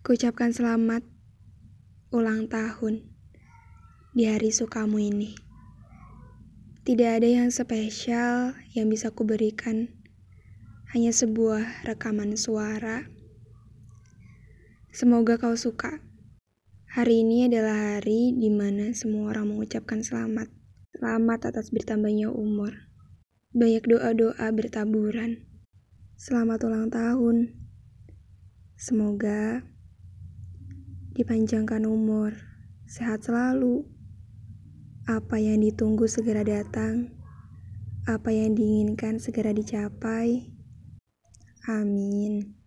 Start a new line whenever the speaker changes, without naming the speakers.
Kuucapkan selamat ulang tahun di hari sukamu ini. Tidak ada yang spesial yang bisa kuberikan, hanya sebuah rekaman suara. Semoga kau suka. Hari ini adalah hari di mana semua orang mengucapkan selamat. Selamat atas bertambahnya umur. Banyak doa-doa bertaburan. Selamat ulang tahun. Semoga dipanjangkan umur, sehat selalu. Apa yang ditunggu segera datang, apa yang diinginkan segera dicapai. Amin.